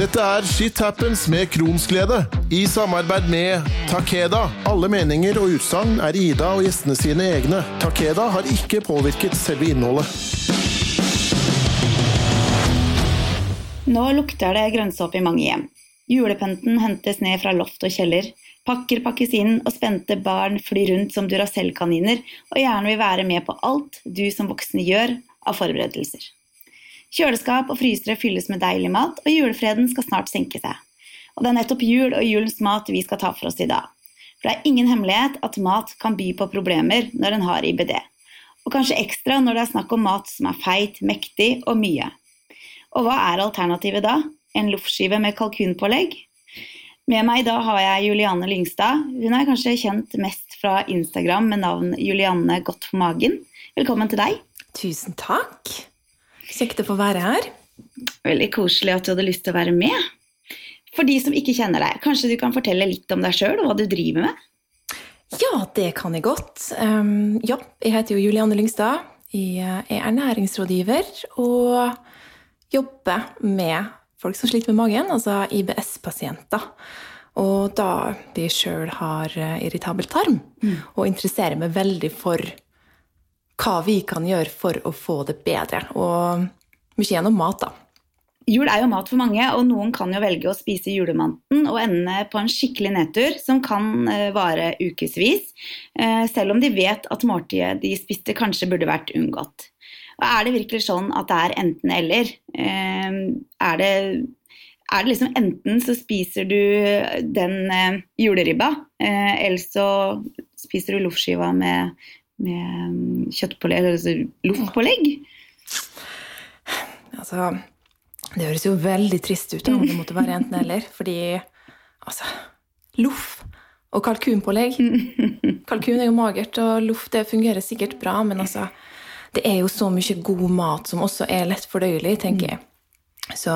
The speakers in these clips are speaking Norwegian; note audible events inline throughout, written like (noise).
Dette er Shit Happens med Kronsglede, i samarbeid med Takeda. Alle meninger og utsagn er Ida og gjestene sine egne. Takeda har ikke påvirket selve innholdet. Nå lukter det grønnsopp i mange hjem. Julepynten hentes ned fra loft og kjeller. Pakker pakkes inn, og spente barn flyr rundt som Duracell-kaniner og gjerne vil være med på alt du som voksne gjør av forberedelser. Kjøleskap og frysere fylles med deilig mat, og julefreden skal snart senke seg. Og det er nettopp jul og julens mat vi skal ta for oss i dag. For det er ingen hemmelighet at mat kan by på problemer når en har IBD. Og kanskje ekstra når det er snakk om mat som er feit, mektig og mye. Og hva er alternativet da? En loffskive med kalkunpålegg? Med meg i dag har jeg Juliane Lyngstad. Hun er kanskje kjent mest fra Instagram med navn Julianne Godt for magen. Velkommen til deg. Tusen takk. Kjekt å få være her. Veldig koselig at du hadde lyst til å være med. For de som ikke kjenner deg, kanskje du kan fortelle litt om deg sjøl og hva du driver med? Ja, det kan jeg godt. Um, ja, jeg heter jo Julianne Lyngstad. Jeg er ernæringsrådgiver og jobber med folk som sliter med magen, altså IBS-pasienter. Og da vi sjøl har irritabel tarm, mm. og interesserer meg veldig for hva vi kan gjøre for å få det bedre. Og mye gjennom mat, da. Jul er jo mat for mange, og noen kan jo velge å spise julemanten og ende på en skikkelig nedtur som kan eh, vare ukevis, eh, selv om de vet at måltidet de spiste kanskje burde vært unngått. Og er det virkelig sånn at det er enten-eller? Eh, er det, er det liksom enten så spiser du den juleribba, eller så spiser du loffskiva med med um, kjøttpålegg, eller altså loffpålegg? Altså, det høres jo veldig trist ut om det måtte være enten-eller. Fordi altså Loff og kalkunpålegg Kalkun er jo magert, og loff fungerer sikkert bra, men altså Det er jo så mye god mat som også er lett fordøyelig, tenker jeg. Så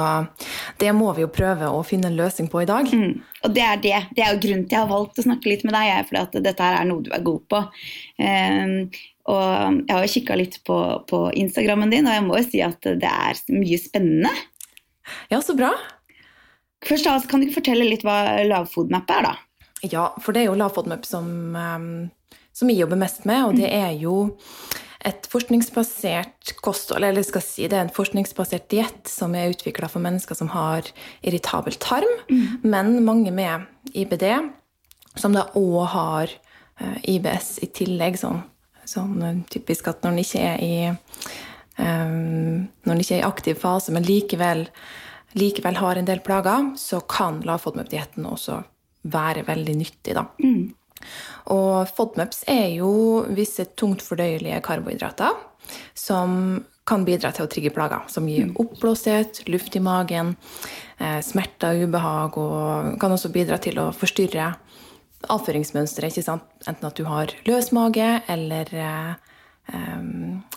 det må vi jo prøve å finne en løsning på i dag. Mm. Og det er det. Det er jo grunnen til jeg har valgt å snakke litt med deg, for at dette her er noe du er god på. Um, og jeg har jo kikka litt på, på, Instagrammen din, og jeg må jo si at det er mye spennende. Ja, så bra. Først da, Kan du ikke fortelle litt hva lavfodmap er, da? Ja, for det er jo lavfodmap som, um, som jeg jobber mest med, og det er jo et forskningsbasert kosthold, eller skal si det er en forskningsbasert diett som er utvikla for mennesker som har irritabel tarm, mm. men mange med IBD, som da òg har eh, IBS i tillegg, sånn, sånn typisk at når en ikke er i um, når en ikke er i aktiv fase, men likevel, likevel har en del plager, så kan lavfodmap-dietten også være veldig nyttig. da. Mm. Og FODMAPs er jo visse tungt fordøyelige karbohydrater som kan bidra til å trigge plager, som gir oppblåshet, oppblåsthet, luft i magen, smerter og ubehag, og kan også bidra til å forstyrre avføringsmønsteret. Enten at du har løs mage eller, eh,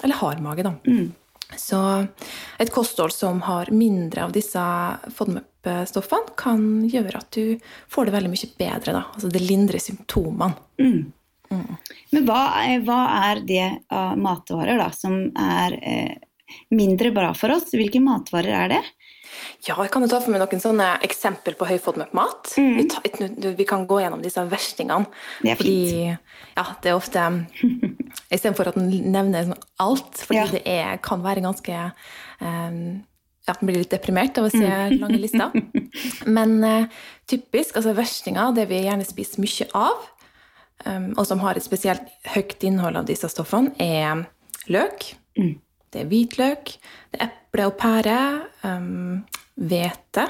eller hard mage. Mm. Så et kosthold som har mindre av disse FODMAP-stoffene, kan gjøre at du får det veldig mye bedre. Da. Altså det lindrer symptomene. Mm. Mm. Men hva, hva, er det av matvarer da, som er eh, mindre bra for oss? Hvilke matvarer er det? Ja, jeg kan jo ta for meg noen sånne eksempel på høyfodmap-mat. Mm. Vi, vi, kan gå gjennom disse verstingene. Det er fint. Fordi, ja, det er ofte (laughs) Istedenfor at en nevner alt, fordi ja. det er, kan være ganske um, ja, man blir litt deprimert av å se mm. lange lister. (laughs) Men uh, typisk, altså verstinger, det vi gjerne spiser mye av, um, og som har et spesielt høyt innhold av disse stoffene, er løk. Mm. Det er hvitløk, det er eple og pære, um, hvete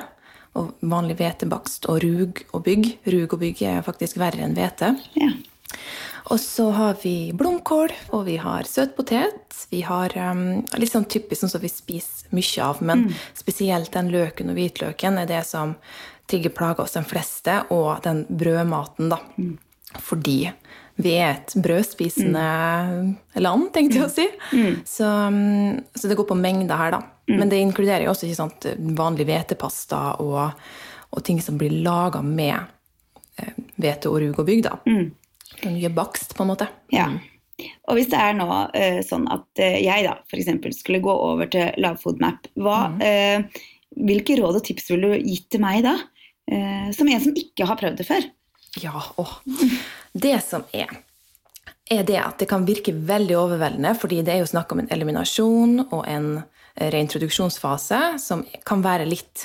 og vanlig hvetebakst og rug og bygg. Rug og bygg er faktisk verre enn hvete. Ja. Og så har vi blomkål, og vi har søtpotet. Vi har um, litt sånn typisk sånn som vi spiser mye av, men mm. spesielt den løken og hvitløken er det som trigger plager hos de fleste, og den brødmaten, da. Mm. Fordi vi er et brødspisende mm. land, tenkte jeg å si. Mm. Så, um, så, det går på mengder her, da. Mm. Men det inkluderer jo også sant, vanlig hvetepasta og, og, ting som blir laga med eh, hvete og rug og bygg. da. Mm. Mye bakst, på en måte. Ja. Mm. Og hvis det er nå uh, sånn at uh, jeg da f.eks. skulle gå over til lavfodmap, hva, uh, hvilke råd og tips ville du gitt til meg da? Som en som ikke har prøvd det før? Ja, åh. Det som er, er det at det kan virke veldig overveldende, fordi det er jo snakk om en eliminasjon og en reintroduksjonsfase som kan være litt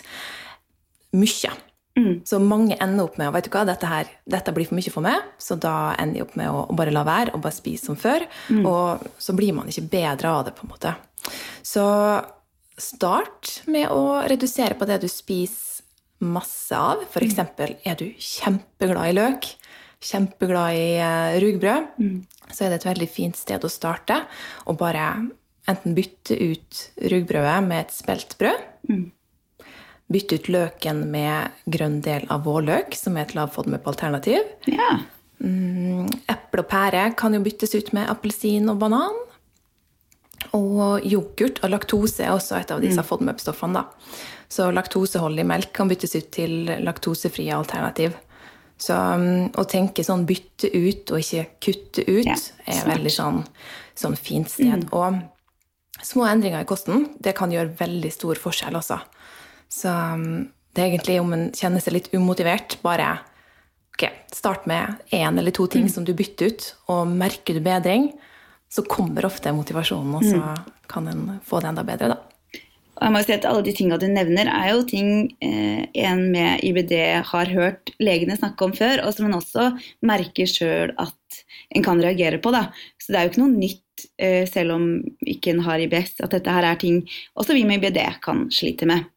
mye. Mm. Så mange ender opp med vet du hva, dette, her, dette blir for mye for meg, så da ender de opp med å, bare la være og bare spise som før. Og så blir man ikke bedre av det, på en måte. Så start med å redusere på det du spiser masse av. For eksempel er du kjempeglad i løk, kjempeglad i rugbrød, rugbrød, så er det et veldig fint sted å starte. Og bare enten bytte ut rugbrødet med et speltbrød. Bytte ut løken med grønn del av vårløk, som er et lavfodmep-alternativ. Ja. Eple og pære kan jo byttes ut med appelsin og banan. Og yoghurt og laktose er også et av disse FODMAP-stoffene. da. Så laktoseholdig melk kan byttes ut til laktosefrie alternativ. Så um, å tenke sånn bytte ut og ikke kutte ut Ja, er veldig sånn, sånn fint sted. Og små endringer i kosten det kan gjøre veldig stor forskjell også. Så um, det er egentlig om en kjenner seg litt umotivert, bare ok, start med én eller to ting som du bytter ut, og merker du bedring, så kommer ofte motivasjonen, og så kan en få det enda bedre, da. Og jeg må jo si at Alle de tingene du nevner, er jo ting eh, en med IBD har hørt legene snakke om før, og som en også merker sjøl at en kan reagere på. Da. Så det er jo ikke noe nytt, eh, selv om ikke en har IBS, at dette her er ting også vi med IBD kan slite med.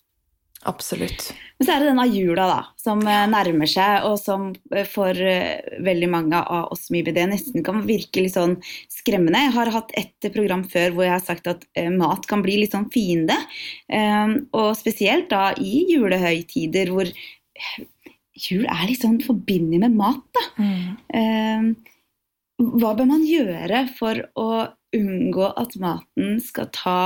Absolutt. Men så er det denne jula da, som eh, nærmer seg, og som eh, for eh, veldig mange av oss med IBD nesten kan virke litt sånn skremmende. Jeg har hatt et program før hvor jeg har sagt at mat kan bli litt sånn fiende. Eh, og spesielt da i julehøytider hvor jul er litt sånn forbindelig med mat. da. Mm. hva bør man gjøre for å unngå at maten skal ta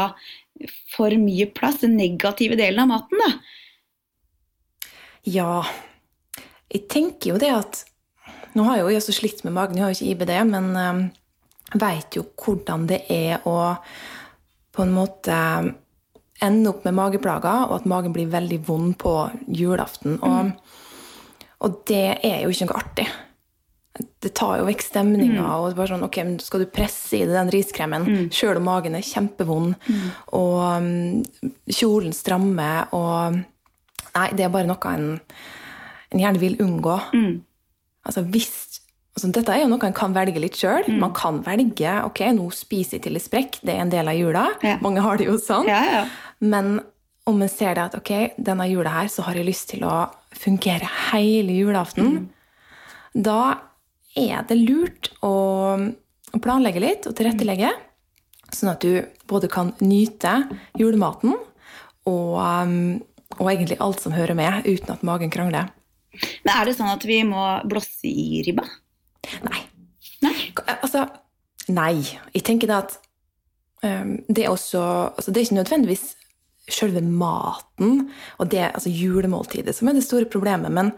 for mye plass, den negative delen av maten? da? Ja, jeg tenker jo det at Nå har jeg jo jeg så slitt med magen, jeg har jo ikke IBD, men um, veit jo hvordan det er å på en måte ende opp med mageplager, og at magen blir veldig vond på julaften. Og, og det er jo ikke noe artig. Det tar jo vekk stemninga. og det er bare sånn, ok, men Skal du presse i deg den riskremen sjøl om magen er kjempevond, og um, kjolen strammer og Nei, det er bare noe en, en gjerne vil unngå. Altså hvis, altså dette er jo noe en kan velge litt sjøl. Man kan velge ok, nå spiser jeg til jeg sprekker, det er en del av jula. Ja. Mange har det jo sånn. Ja, ja. Men om en ser det at ok, denne jula her så har jeg lyst til å fungere hele julaften, da er det lurt å, å planlegge litt og tilrettelegge, sånn at du både kan nyte julematen og, um, og egentlig alt som hører med, uten at magen krangler. Men er det sånn at vi må blåse i ribba? Nei. Nei. Altså, nei. Jeg tenker da at um, det er også altså Det er ikke nødvendigvis selve maten og det, altså julemåltidet som er det store problemet, men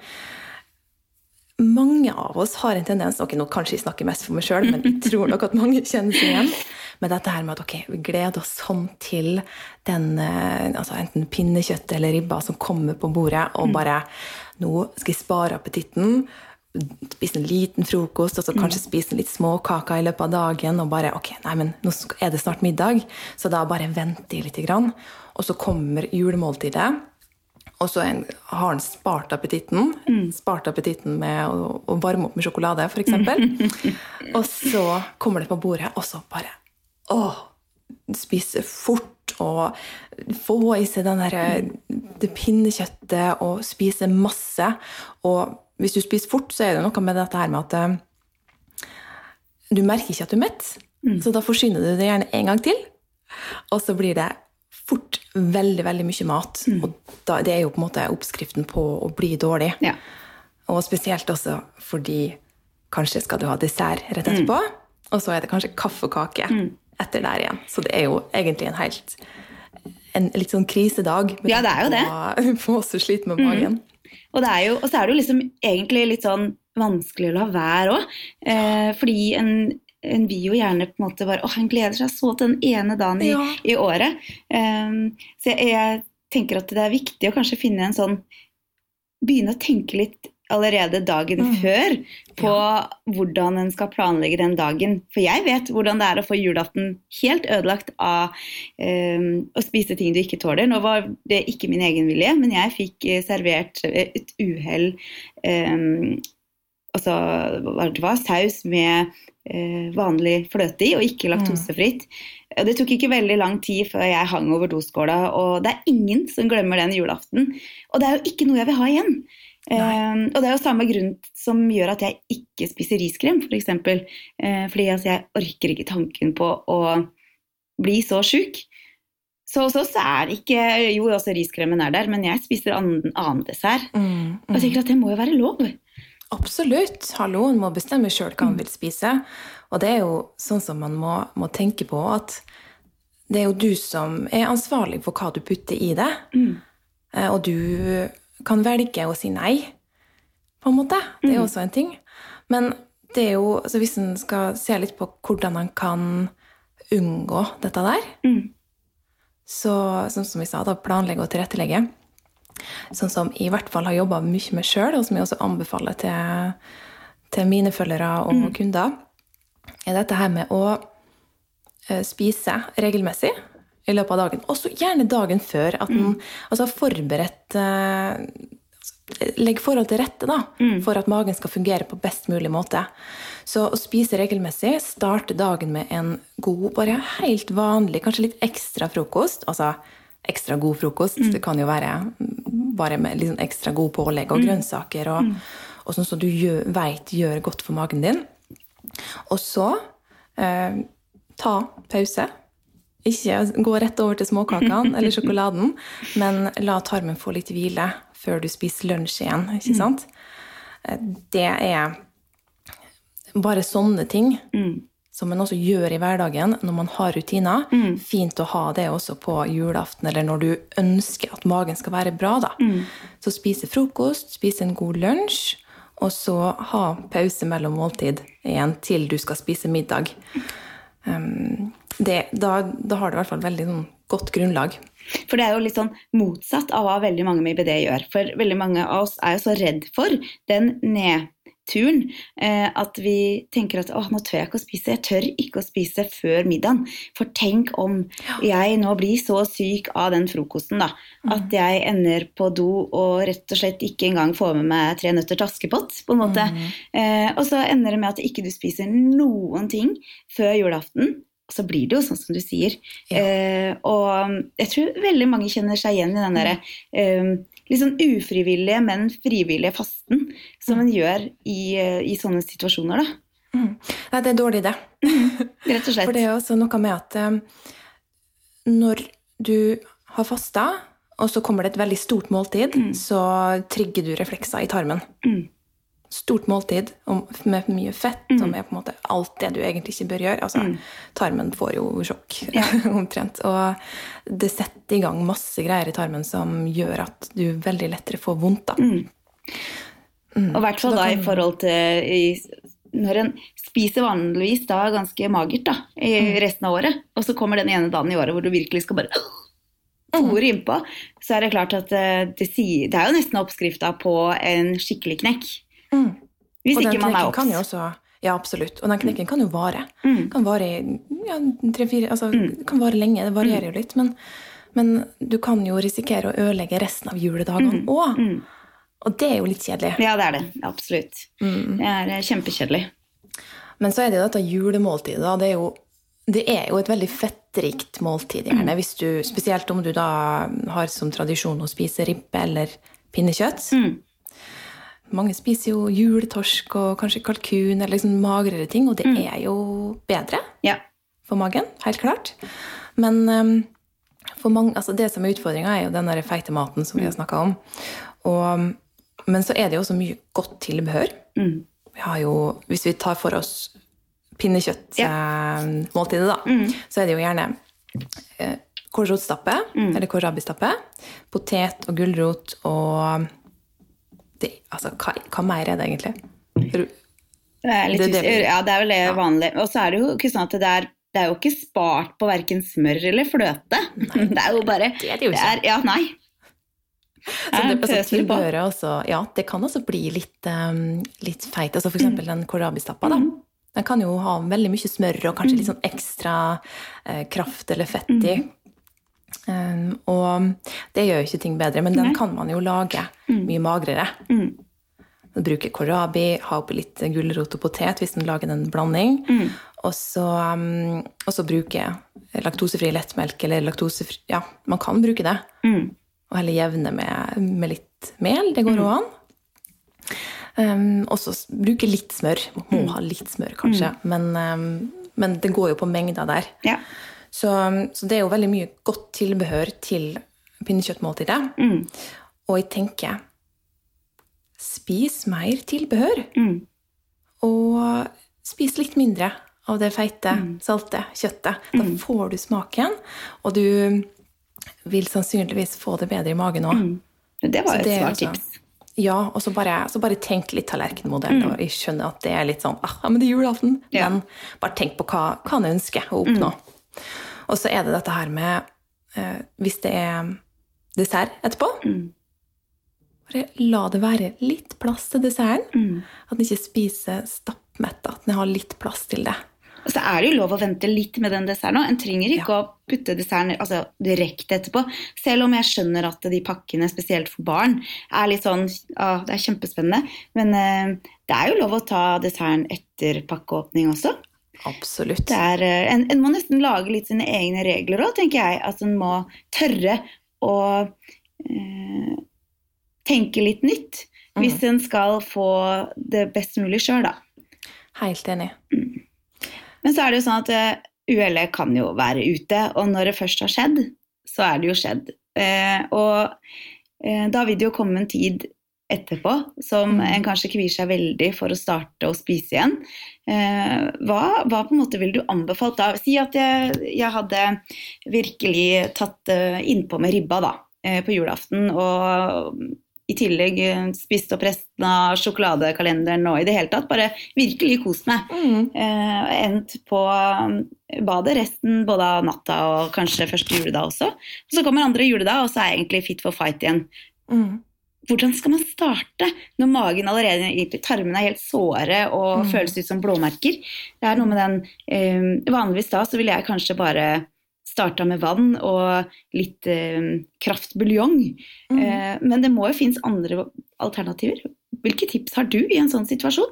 mange av oss har en tendens ok, nå kanskje jeg snakker mest for meg sjøl, men jeg tror nok at mange kjenner seg igjen. med dette her med at ok, vi gleder oss sånn til den eh, altså enten pinnekjøttet eller ribba som kommer på bordet, og bare nå skal jeg spare appetitten. Spise en liten frokost, og så kanskje spise litt småkaker i løpet av dagen. Og bare ok, nei, men nå er det snart middag, så da bare venter jeg litt. Grann. Og så kommer julemåltidet. Og så en, har han spart appetitten. Spart appetitten med å, å varme opp med sjokolade, f.eks. (laughs) og så kommer det på bordet, og så bare Åh! Spise fort og få i seg den der, det pinnekjøttet og spise masse. Og hvis du spiser fort, så er det noe med dette her med at eh, du merker ikke at du er mett. Så da forsyner du det gjerne en gang til. Og så blir det fort veldig, veldig mye mat. Og da, det er jo på en måte oppskriften på å bli dårlig. Ja. Og spesielt også fordi kanskje skal du ha dessert rett etterpå, og så er det kanskje kaffekake mm. etter der igjen. Så det er jo egentlig en helt en litt sånn krisedag. Ja, det er jo det. på oss som sliter med magen. Og, det er jo, og så er det jo liksom egentlig litt sånn vanskelig å la være òg. Eh, fordi en, en vil jo gjerne på en måte bare åh, han gleder seg så til den ene dagen i, Ja. i året. Um, så jeg, jeg tenker at det er viktig å kanskje finne en sånn Begynne å tenke litt allerede dagen Mm. før på hvordan en skal planlegge den dagen. For jeg vet hvordan det er å få julaften helt ødelagt av um, å spise ting du ikke tåler. Nå var det ikke min egen vilje, men jeg fikk eh, servert eh, et uhell eh, Altså det var saus med eh, vanlig fløte i, og ikke laktosefritt. Mm. Det tok ikke veldig lang tid før jeg hang over doskåla, og det er ingen som glemmer den julaften. Og det er jo ikke noe jeg vil ha igjen. Eh, og det er jo samme grunn som gjør at jeg ikke spiser riskrem, f.eks. For eksempel. eh, fordi altså, jeg orker ikke tanken på å bli så sjuk. Så hos oss er det ikke Jo, også riskremen er der, men jeg spiser annen, annen dessert. Mm, Og jeg tenker at det må jo være lov. Absolutt. Hallo, en må bestemme sjøl hva han vil spise. Og det er jo sånn som man må, må tenke på at det er jo du som er ansvarlig for hva du putter i det. Mm. Eh, Og du kan velge å si nei, på en måte. Det er Mm. også en ting. Men det er jo, så hvis en skal se litt på hvordan en kan unngå dette der, Mm. så sånn som vi sa, da planlegge og tilrettelegge. Sånn som jeg i hvert fall har jobba mye med sjøl, og som jeg også anbefaler til, til mine følgere og kunder, er dette her med å eh, spise regelmessig i løpet av dagen. Også gjerne dagen før. At en altså har forberedt eh, Legg forhold til rette da, for at magen skal fungere på best mulig måte. Så å spise regelmessig, starte dagen med en god, bare helt vanlig, kanskje litt ekstra frokost. Altså ekstra god frokost. Det kan jo være bare med sånn ekstra god pålegg og grønnsaker og, og sånn som du gjør, veit gjør godt for magen din. Og så eh, ta pause. Ikke gå rett over til småkakene (laughs) eller sjokoladen, men la tarmen få litt hvile før du spiser lunsj igjen. ikke sant? Eh, Det er bare sånne ting som man også gjør i hverdagen når man har rutiner. Fint å ha det også på julaften eller når du ønsker at magen skal være bra. da. Så spise frokost, spise en god lunsj, og så ha pause mellom måltid igjen til du skal spise middag. Um, det, da, da har du i hvert fall veldig sånn, godt grunnlag. For det er jo litt sånn motsatt av hva veldig mange med IBD gjør. For veldig mange av oss er jo så redd for den nedturen eh, at vi tenker at åh, nå tør jeg ikke å spise. Jeg tør ikke å spise før middagen. For tenk om jeg nå blir så syk av den frokosten, da. At jeg ender på do og rett og slett ikke engang får med meg tre nøtter til Askepott, på en måte. Eh, og så ender det med at ikke du spiser noen ting før julaften. Så blir det jo sånn som du sier. Eh, og jeg tror veldig mange kjenner seg igjen i den derre eh, litt sånn ufrivillige, men frivillige fasten som en gjør i, eh, i sånne situasjoner, da. Nei, det er dårlig, det. (laughs) Rett og slett. For det er også noe med at um, når du har fasta, og så kommer det et veldig stort måltid, så trigger du reflekser i tarmen. Mm. Stort måltid med mye fett som er på en måte alt det du egentlig ikke bør gjøre. Altså, Tarmen får jo sjokk, (laughs) omtrent. Og det setter i gang masse greier i tarmen som gjør at du veldig lettere får vondt. da. Og i hvert fall da i forhold til i, når en spiser vanligvis da ganske magert da, i resten av året, og så kommer den ene dagen i året hvor du virkelig skal bare (gasps) fòre innpå, så er det klart at eh, det, sier, det er jo nesten oppskrifta på en skikkelig knekk. Hvis og ikke man er obs. også Ja, absolutt. Og den knekken kan jo vare. Mm. Kan vare ja, tre-fire Altså, kan vare lenge. Det varierer jo litt. Men, men du kan jo risikere å ødelegge resten av juledagene òg. Og det er jo litt kjedelig. Ja, det er det. Absolutt. Det er eh, kjempekjedelig. Men så er det jo dette julemåltidet. da, Det er jo, det er jo et veldig fettrikt måltid, gjerne. Hvis du, spesielt om du da har som tradisjon å spise ribbe eller pinnekjøtt. Mm. Mange spiser jo juletorsk og kanskje kalkun eller liksom magrere ting, og det er jo bedre Ja. for magen, helt klart. Men um, mange, altså det som er utfordringa, er jo den der feite maten som vi har snakka om. Og, men så er det jo også mye godt tilbehør. Mm. Vi har jo, hvis vi tar for oss pinnekjøttmåltidet, da, så er det jo gjerne eh, kålrotstappe, eller kålrabistappe, potet og gulrot og det, altså, hva, hva mer er det egentlig? Det er, litt Det det ja, det er vel det vanlige. Og så er det jo ikke sånn at det er det er jo ikke spart på verken smør eller fløte. (laughs) Det er jo bare det er det jo ikke. er- ja, nei. Så det, altså, tilbehøret også, ja, det kan også bli litt, um, litt feit. Altså eksempel den kålrabistappa. da. Den kan jo ha veldig mye smør og kanskje litt sånn ekstra eh, kraft eller fett i. Um, og det gjør jo ikke ting bedre, men den Nei. kan man jo lage mye magrere. Bruke kålrabi, ha oppi litt gulrot og potet hvis man lager en blanding. Og, så, um, og så bruke laktosefri lettmelk eller laktosefri Ja, man kan bruke det. Og heller jevne med, med litt mel. Det går òg an. Um, og så bruke litt smør. Må ha litt smør, kanskje. Men, men det går jo på mengder der. Ja. Så, så det er jo veldig mye godt tilbehør til pinnekjøttmåltidet. Og jeg tenker spis mer tilbehør. Og spis litt mindre av det feite, salte kjøttet. Da får du smaken, og du vil sannsynligvis få det bedre i magen òg. Det var Så et svart smart tips. Ja, og så bare, så bare tenk litt tallerkenmodell. Og jeg skjønner at det er litt sånn ah, men det er julaften. Ja. Men bare tenk på hva, hva han ønsker å oppnå. Og så er det dette her med eh, Hvis det er dessert etterpå, bare la det være litt plass til desserten. At den ikke spiser stappmett. At den har litt plass til det. Og så er det jo lov å vente litt med den desserten òg. En trenger ikke å putte desserten altså, direkte etterpå. Selv om jeg skjønner at de pakkene, spesielt for barn, er litt sånn ah, Det er kjempespennende. Men eh, det er jo lov å ta desserten etter pakkeåpning også. Absolutt. Det er, eh, en, en må nesten lage litt sine egne regler òg, tenker jeg. At en må tørre å eh, tenke litt nytt. Hvis en skal få det best mulig sjøl, da. Helt enig. Men så er det jo sånn at eh, uhellet kan jo være ute, og når det først har skjedd, så er det jo skjedd. Eh, og eh, da vil det jo komme en tid etterpå som en kanskje kvier seg veldig for å starte å spise igjen. Eh, hva, hva på en måte ville du anbefalt da? Si at jeg, jeg hadde virkelig tatt eh, innpå med ribba da, eh, på julaften, og i tillegg spist opp resten av sjokoladekalenderen og i det hele tatt bare virkelig kost meg. Eh, endt på badet resten både av natta og kanskje første juledag også. Og så kommer andre juledag, og så er jeg egentlig fit for fight igjen. Mm. Hvordan skal man starte når magen allerede i tarmene er helt såre og føles ut som blåmerker? Det er noe med den eh, Vanligvis da så ville jeg kanskje bare starta med vann og litt eh, kraftbuljong. Eh, men det må jo finnes andre alternativer. Hvilke tips har du i en sånn situasjon?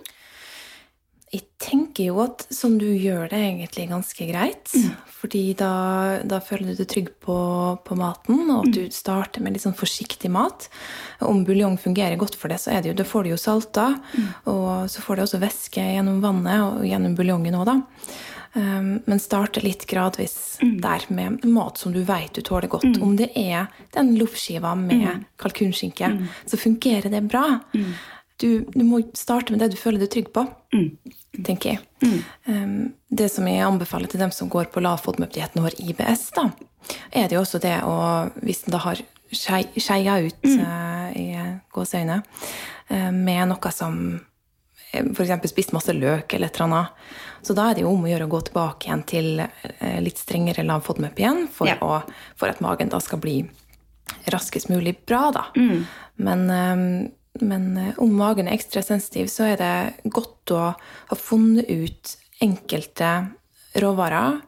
Jeg tenker jo at som du gjør det egentlig ganske greit. Fordi da, da føler du deg trygg på, på maten, og at du starter med litt sånn forsiktig mat. Om buljong fungerer godt for det, så er det jo, da får du jo salta. Og så får du også væske gjennom vannet og gjennom buljongen òg, da. Um, men starte litt gradvis der med mat som du vet du tåler godt. Om det er den loffskiva med kalkunskinke, så fungerer det bra. Du, du må starte med det du føler deg trygg på, tenker jeg. Um, det som jeg anbefaler til dem som går på lavfodmøpdietten og har IBS, da, er det jo også det å Hvis en da har skei- skeia ut eh, i gåseøyne uh, med noe som f.eks. spist masse løk eller et eller annet. Så da er det jo om å gjøre å gå tilbake igjen til uh, litt strengere lavfodmøp igjen, for, Ja. å, for at magen da skal bli raskest mulig bra, da. Men, eh, men eh, om magen er ekstra sensitiv, så er det godt å ha funnet ut enkelte råvarer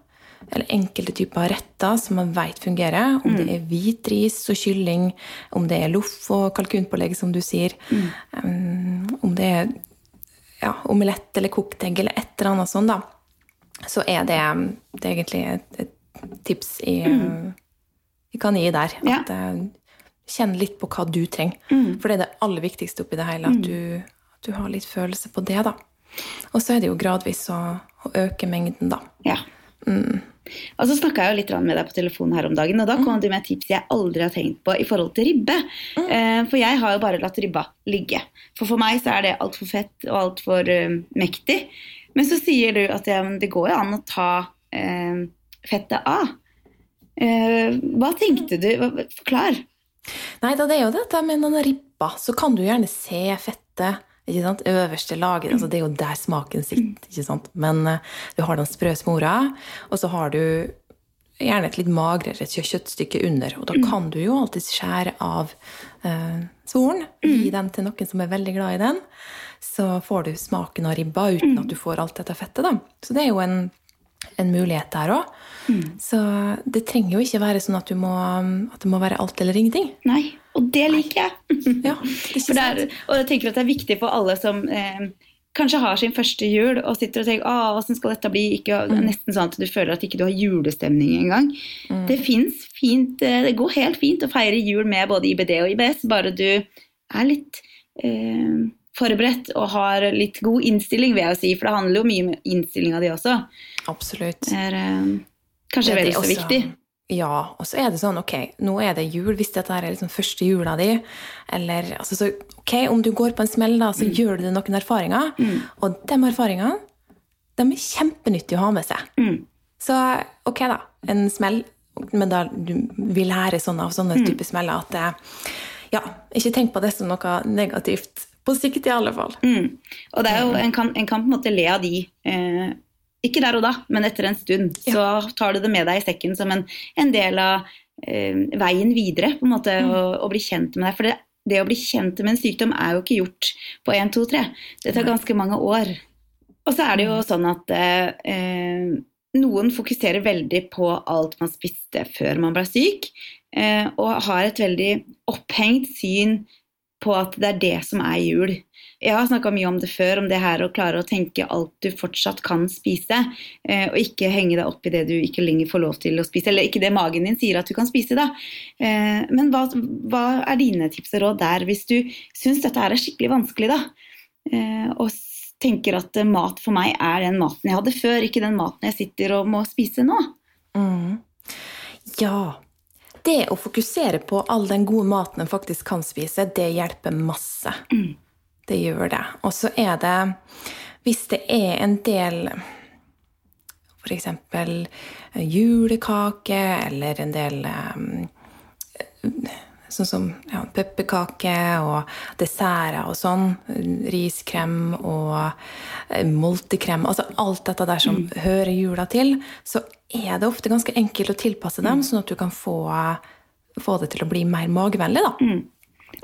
eller enkelte typer retter som man vet fungerer. Om det er hvit ris og kylling, om det er loff og kalkunpålegg, som du sier. Um, om det er ja, omelett eller kokt egg eller et eller annet sånt, da. Så er det, det er egentlig et, et tips vi jeg kan gi der. Ja. At eh, Kjenn litt på hva du trenger. For det er det aller viktigste oppi det hele. At du, at du har litt følelse på det, da. Og så er det jo gradvis å, å øke mengden, da. Ja. Og så snakka jeg jo litt med deg på telefonen her om dagen, og da kom du med et tips jeg aldri har tenkt på i forhold til ribbe. Mm. For jeg har jo bare latt ribba ligge. For for meg så er det altfor fett og altfor uh, mektig. Men så sier du at ja, det går jo an å ta uh, fettet av. Uh, hva tenkte du? Forklar. Nei, da det er jo dette med den ribba, så kan du gjerne se fettet. Ikke sant? Øverste laget, altså det er jo der smaken sitter. ikke sant? Men eh, du har den sprø smora, og så har du gjerne et litt magrere kjøttstykke under. Og da kan du jo alltid skjære av eh, svoren. Gi den til noen som er veldig glad i den. Så får du smaken av ribba uten at du får alt dette fettet. da. Så det er jo en, en mulighet der òg. Så det trenger jo ikke være sånn at, du må, at det må være alt eller ingenting. Nei, og det liker jeg. (laughs) Ja, det ikke det er, og jeg tenker at det er viktig for alle som eh, kanskje har sin første jul og sitter og tenker ah, hvordan skal dette bli? Ikke, er nesten sånn at du føler at ikke du har julestemning engang. Det fins fint, eh, det går helt fint å feire jul med både IBD og IBS, bare du er litt eh, forberedt og har litt god innstilling, vil jeg si. For det handler jo mye om innstillinga di også. Absolutt. Det er eh, kanskje Det vel så viktig. Ja, og så er det sånn, ok, nå er det jul, hvis dette er liksom første jula di, eller altså, så, ok, om du går på en smell da, så gjør du deg noen erfaringer, og de erfaringene, de er kjempenyttige å ha med seg. Mm. Så, ok da, en smell, men da du vil lære sånne, av sånne typer smeller at, eh, ja, ikke tenk på det som noe negativt, på sikt i alle fall. Mm. Og det er jo, en, kan, en kan på en måte le av de eh, Ikke der og da, men etter en stund. Så tar du det med deg i sekken som en, en del av eh, veien videre. på en måte, å, å bli kjent med deg. For det, det å bli kjent med en sykdom er jo ikke gjort på 1, 2, 3. Det tar ganske mange år. Og så er det jo sånn at eh, eh, noen fokuserer veldig på alt man spiste før man ble syk, eh, og har et veldig opphengt syn på at det er det som er jul. Jeg har snakka mye om det før, om det her å klare å tenke alt du fortsatt kan spise, eh, og ikke henge deg opp i det du ikke lenger får lov til å spise, eller ikke det magen din sier at du kan spise, da. Eh, Men hva, hva er dine tips og råd der, hvis du syns dette her er skikkelig vanskelig, da? Eh, Og tenker at mat for meg er den maten jeg hadde før, ikke den maten jeg sitter og må spise nå. Mm. Ja. Det å fokusere på all den gode maten en faktisk kan spise, det hjelper masse. Det gjør det. Og så er det Hvis det er en del f.eks. julekake eller en del um, Sånn som ja, pepperkaker og desserter og sånn. Riskrem og eh, multekrem. Altså alt dette der som hører jula til. Så er det ofte ganske enkelt å tilpasse dem, sånn at du kan få, få det til å bli mer magevennlig. da.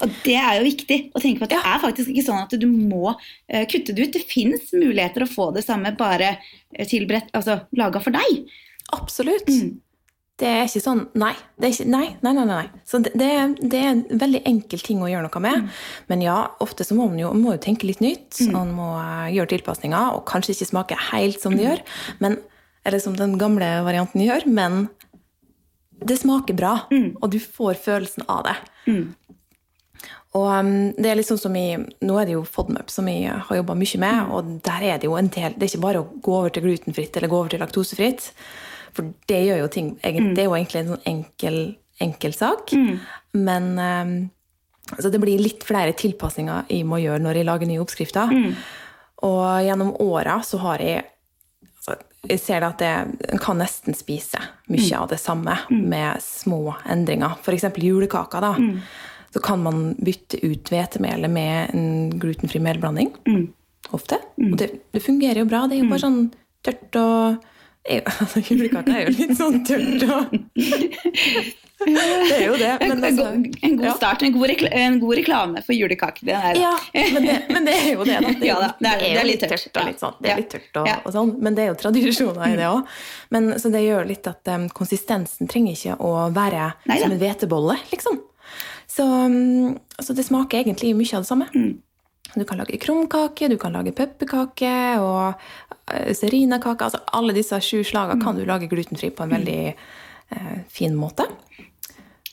Og det er jo viktig å tenke på at det er faktisk ikke sånn at du må uh, kutte det ut. Det fins muligheter å få det samme bare eh, tilberedt, altså laga for deg. Absolutt. Det er ikke sånn Nei. Det ikke, nei, nei, nei, nei. Så det, det, er, det er en veldig enkel ting å gjøre noe med. Men ja, ofte så må man jo, må jo tenke litt nytt. Man må eh, gjøre tilpasninger, og kanskje ikke smake helt som det gjør. Men, eller som den gamle varianten gjør, men det smaker bra. Og du får følelsen av det. Og um, det er sånn som i, Nå er det jo FODMAP som jeg har jobba mye med, og der er det jo en del Det er ikke bare å gå over til glutenfritt eller gå over til laktosefritt. For det gjør jo ting Det er jo egentlig en sånn enkel, enkel sak. Men um, altså det blir litt flere tilpasninger jeg må gjøre når jeg lager nye oppskrifter. Og gjennom åra så har jeg altså, Jeg ser at en kan nesten spise mye av det samme med små endringer. F.eks. julekaker. da. Så kan man bytte ut hvetemelet med en glutenfri melblanding. Ofte. Og det, det fungerer jo bra. Det er jo bare sånn tørt og (laughs) altså, Julekake er jo litt sånn tørt og Det er jo det. Altså, en god start, en god, en god reklame for julekake. Det er, Ja, men det, men det er jo det. Da. Det, (laughs) Ja da, det er- det er jo litt tørt. og litt sånn. Det er litt tørt og, og sånn, men det er jo tradisjoner i det òg. Så det gjør litt at um, konsistensen trenger ikke å være Neida. som en hvetebolle, liksom. Så, um, så det smaker egentlig mye av det samme. Mm. Du kan lage krumkake, du kan lage pepperkake og uh, serinakake. Altså alle disse sju slagene kan du lage glutenfri på en veldig eh, fin måte.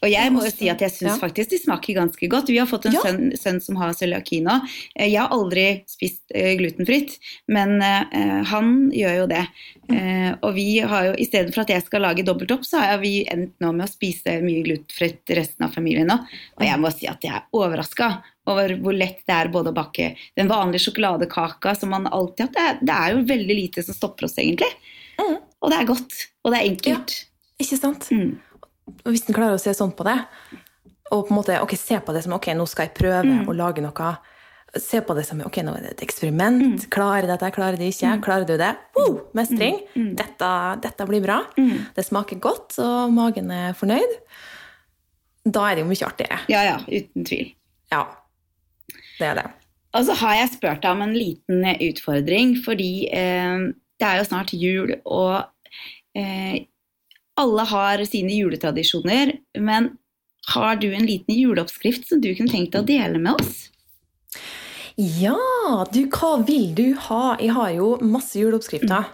Og jeg må jo si at jeg syns Ja. faktisk de smaker ganske godt. Vi har fått en Ja. sønn, sønn som har cøliaki nå. Eh, Jeg har aldri spist eh, glutenfritt, men eh, han gjør jo det. Eh, og vi har jo, i stedet for at jeg skal lage dobbelt opp, så har vi endt nå med å spise mye glutenfritt resten av familien nå. Og jeg må si at jeg er overraska over hvor lett det er både å bake den vanlige sjokoladekaka som man alltid har. Det er, det er jo veldig lite som stopper oss, egentlig. Mm. Og det er godt. Og det er enkelt. Ikke sant? Mm. Og hvis en klarer å se sånn på det, og på en måte, ok, se på det som ok, nå skal jeg prøve å lage noe se på det som ok, nå er det et eksperiment. Klarer dette, klarer det ikke? Klarer du det? Wow, mestring. Dette, dette blir bra. Det smaker godt, og magen er fornøyd. Da er det jo mye artigere. Ja, ja, uten tvil. Ja, det er det. Og så har jeg spurt deg om en liten utfordring, fordi eh, det er jo snart jul, og eh, alle har sine juletradisjoner. Men har du en liten juleoppskrift som du kunne tenkt deg å dele med oss? Ja, du, hva vil du ha? Jeg har jo masse juleoppskrifter.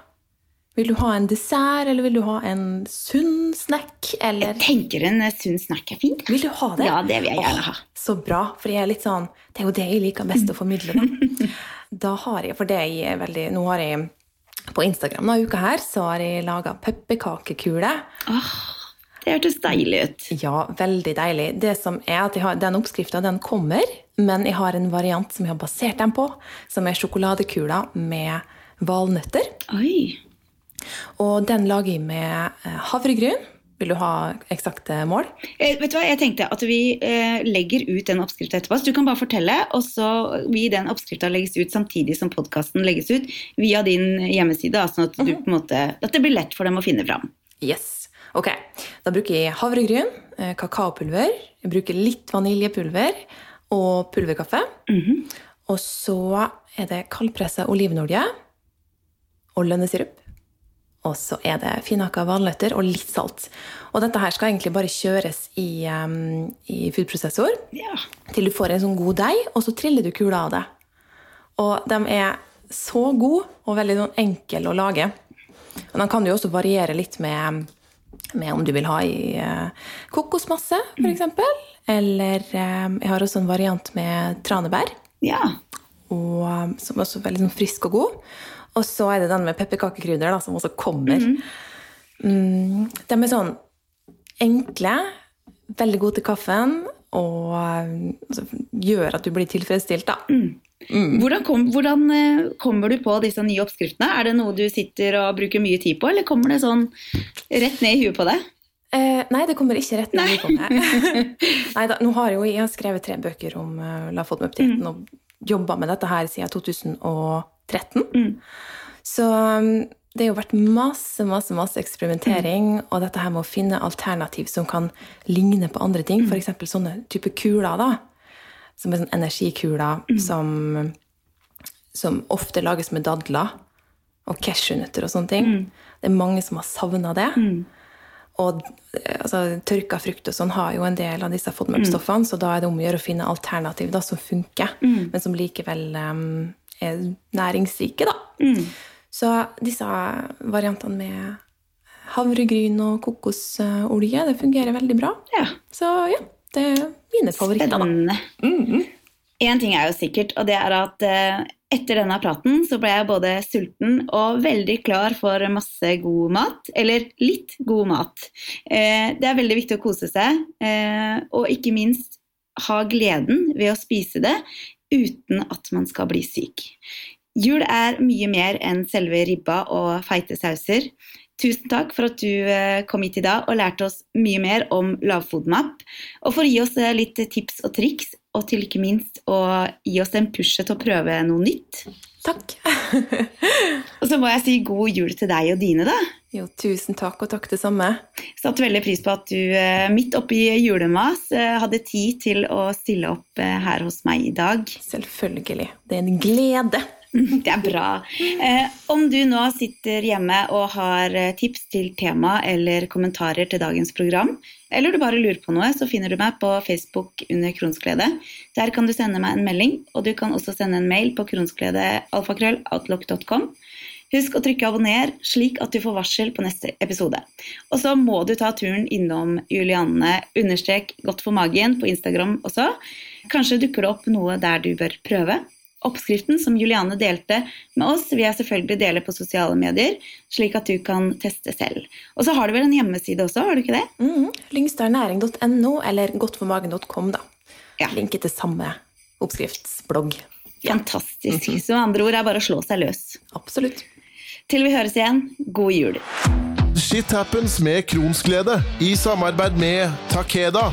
Vil du ha en dessert, eller vil du ha en sunn snack, eller Jeg tenker en eh, sunn snack er fint. Vil du ha det? Ja, det vil jeg gjerne ha. Åh, så bra, for jeg er litt sånn Det er jo det jeg liker best å formidle, da. (laughs) Da har jeg, for det jeg er veldig Nå har jeg på Instagram denne uka her, så har jeg laga pepperkakekuler. Oh, det hørtes deilig ut. Ja, veldig deilig. Det som er at har, Den oppskrifta den kommer, men jeg har en variant som jeg har basert den på, som er sjokoladekuler med valnøtter. Oi. Og den lager jeg med eh, havregryn. Vil du ha eksakte mål? Eh, vet du hva, jeg tenkte at vi eh, legger ut den oppskrifta etterpå. Så du kan bare fortelle, og så vil den oppskrifta legges ut samtidig som podkasten legges ut via din hjemmeside, sånn at, du, på måte, at det blir lett for dem å finne fram. Yes. Ok. Da bruker jeg havregryn, eh, kakaopulver, jeg bruker litt vaniljepulver og pulverkaffe. Og så er det kaldpressa olivenolje og lønnesirup. Og så er det finhakka valnøtter og litt salt. Og dette her skal egentlig bare kjøres i, um, i foodprosessor Ja. til du får en sånn god deig, og så triller du kula av det. Og de er så gode og veldig sånn enkle å lage. Og de kan jo også variere litt med, med om du vil ha i uh, kokosmasse, f.eks. Eller um, jeg har også en variant med tranebær, ja. og, som som er også veldig sånn frisk og god. Og så er det den med pepperkakekrydder, som også kommer. Mm, de er sånn enkle, veldig gode til kaffen, og altså, gjør at du blir tilfredsstilt, da. Hvordan, kom, hvordan eh, kommer du på disse nye oppskriftene? Er det noe du sitter og bruker mye tid på, eller kommer det sånn rett ned i huet på deg? Eh, nei, det kommer ikke rett ned i huet på meg. (laughs) nei, da, nå har jeg jo jeg har skrevet tre bøker om uh, lavfot med mm. og jobba med dette her siden 2013. Så um, det har jo vært masse, masse, masse eksperimentering, og dette her med å finne alternativ som kan ligne på andre ting, f.eks. sånne type kuler, da. Som er sånn energikuler som, som ofte lages med dadler og cashewnøtter og sånne ting. Det er mange som har savna det. Og eh, altså, tørka frukt og sånn har jo en del av disse FODMAP-stoffene, så da er det om å gjøre å finne alternativ da, som funker, men som likevel um, er næringsrike, da. Så disse variantene med havregryn og kokosolje, det fungerer veldig bra. Ja. Så ja, det er mine favoritter, da. Spennende. Én ting er jo sikkert, og det er at eh, etter denne praten så ble jeg både sulten og veldig klar for masse god mat. Eller litt god mat. Eh, det er veldig viktig å kose seg, eh, og ikke minst ha gleden ved å spise det uten at man skal bli syk. Jul er mye mer enn selve ribba og feite sauser. Tusen takk for at du eh, kom hit i dag og lærte oss mye mer om lavfodmap. Og for å gi oss eh, litt tips og triks, og til ikke minst å gi oss en pushe til å prøve noe nytt. Takk. Og så må jeg si god jul til deg og dine, da. Jo, tusen takk, og takk det samme. Satte veldig pris på at du eh, midt oppi julemas eh, hadde tid til å stille opp eh, her hos meg i dag. Selvfølgelig. Det er en glede. (laughs) Det er bra. Eh, om du nå sitter hjemme og har eh, tips til tema eller kommentarer til dagens program, eller du bare lurer på noe, så finner du meg på Facebook under Kronsglede. Der kan du sende meg en melding, og du kan også sende en mail på kronsgledealfakrølloutlock.com. Husk å trykke abonner, slik at du får varsel på neste episode. Og så må du ta turen innom Julianne understrek godt for magen på Instagram også. Kanskje dukker det opp noe der du bør prøve. Oppskriften som Juliane delte med oss, vil jeg selvfølgelig dele på sosiale medier, slik at du kan teste selv. Og så har du vel en hjemmeside også, har du ikke det? Mm. Lyngstadernæring.no eller godtformagen.com, da. Ja. Linke til samme oppskriftsblogg. Fantastisk. Så med andre ord er bare å slå seg løs. Absolutt. Til vi høres igjen, god jul. Shit happens med Kronsglede i samarbeid med Takeda.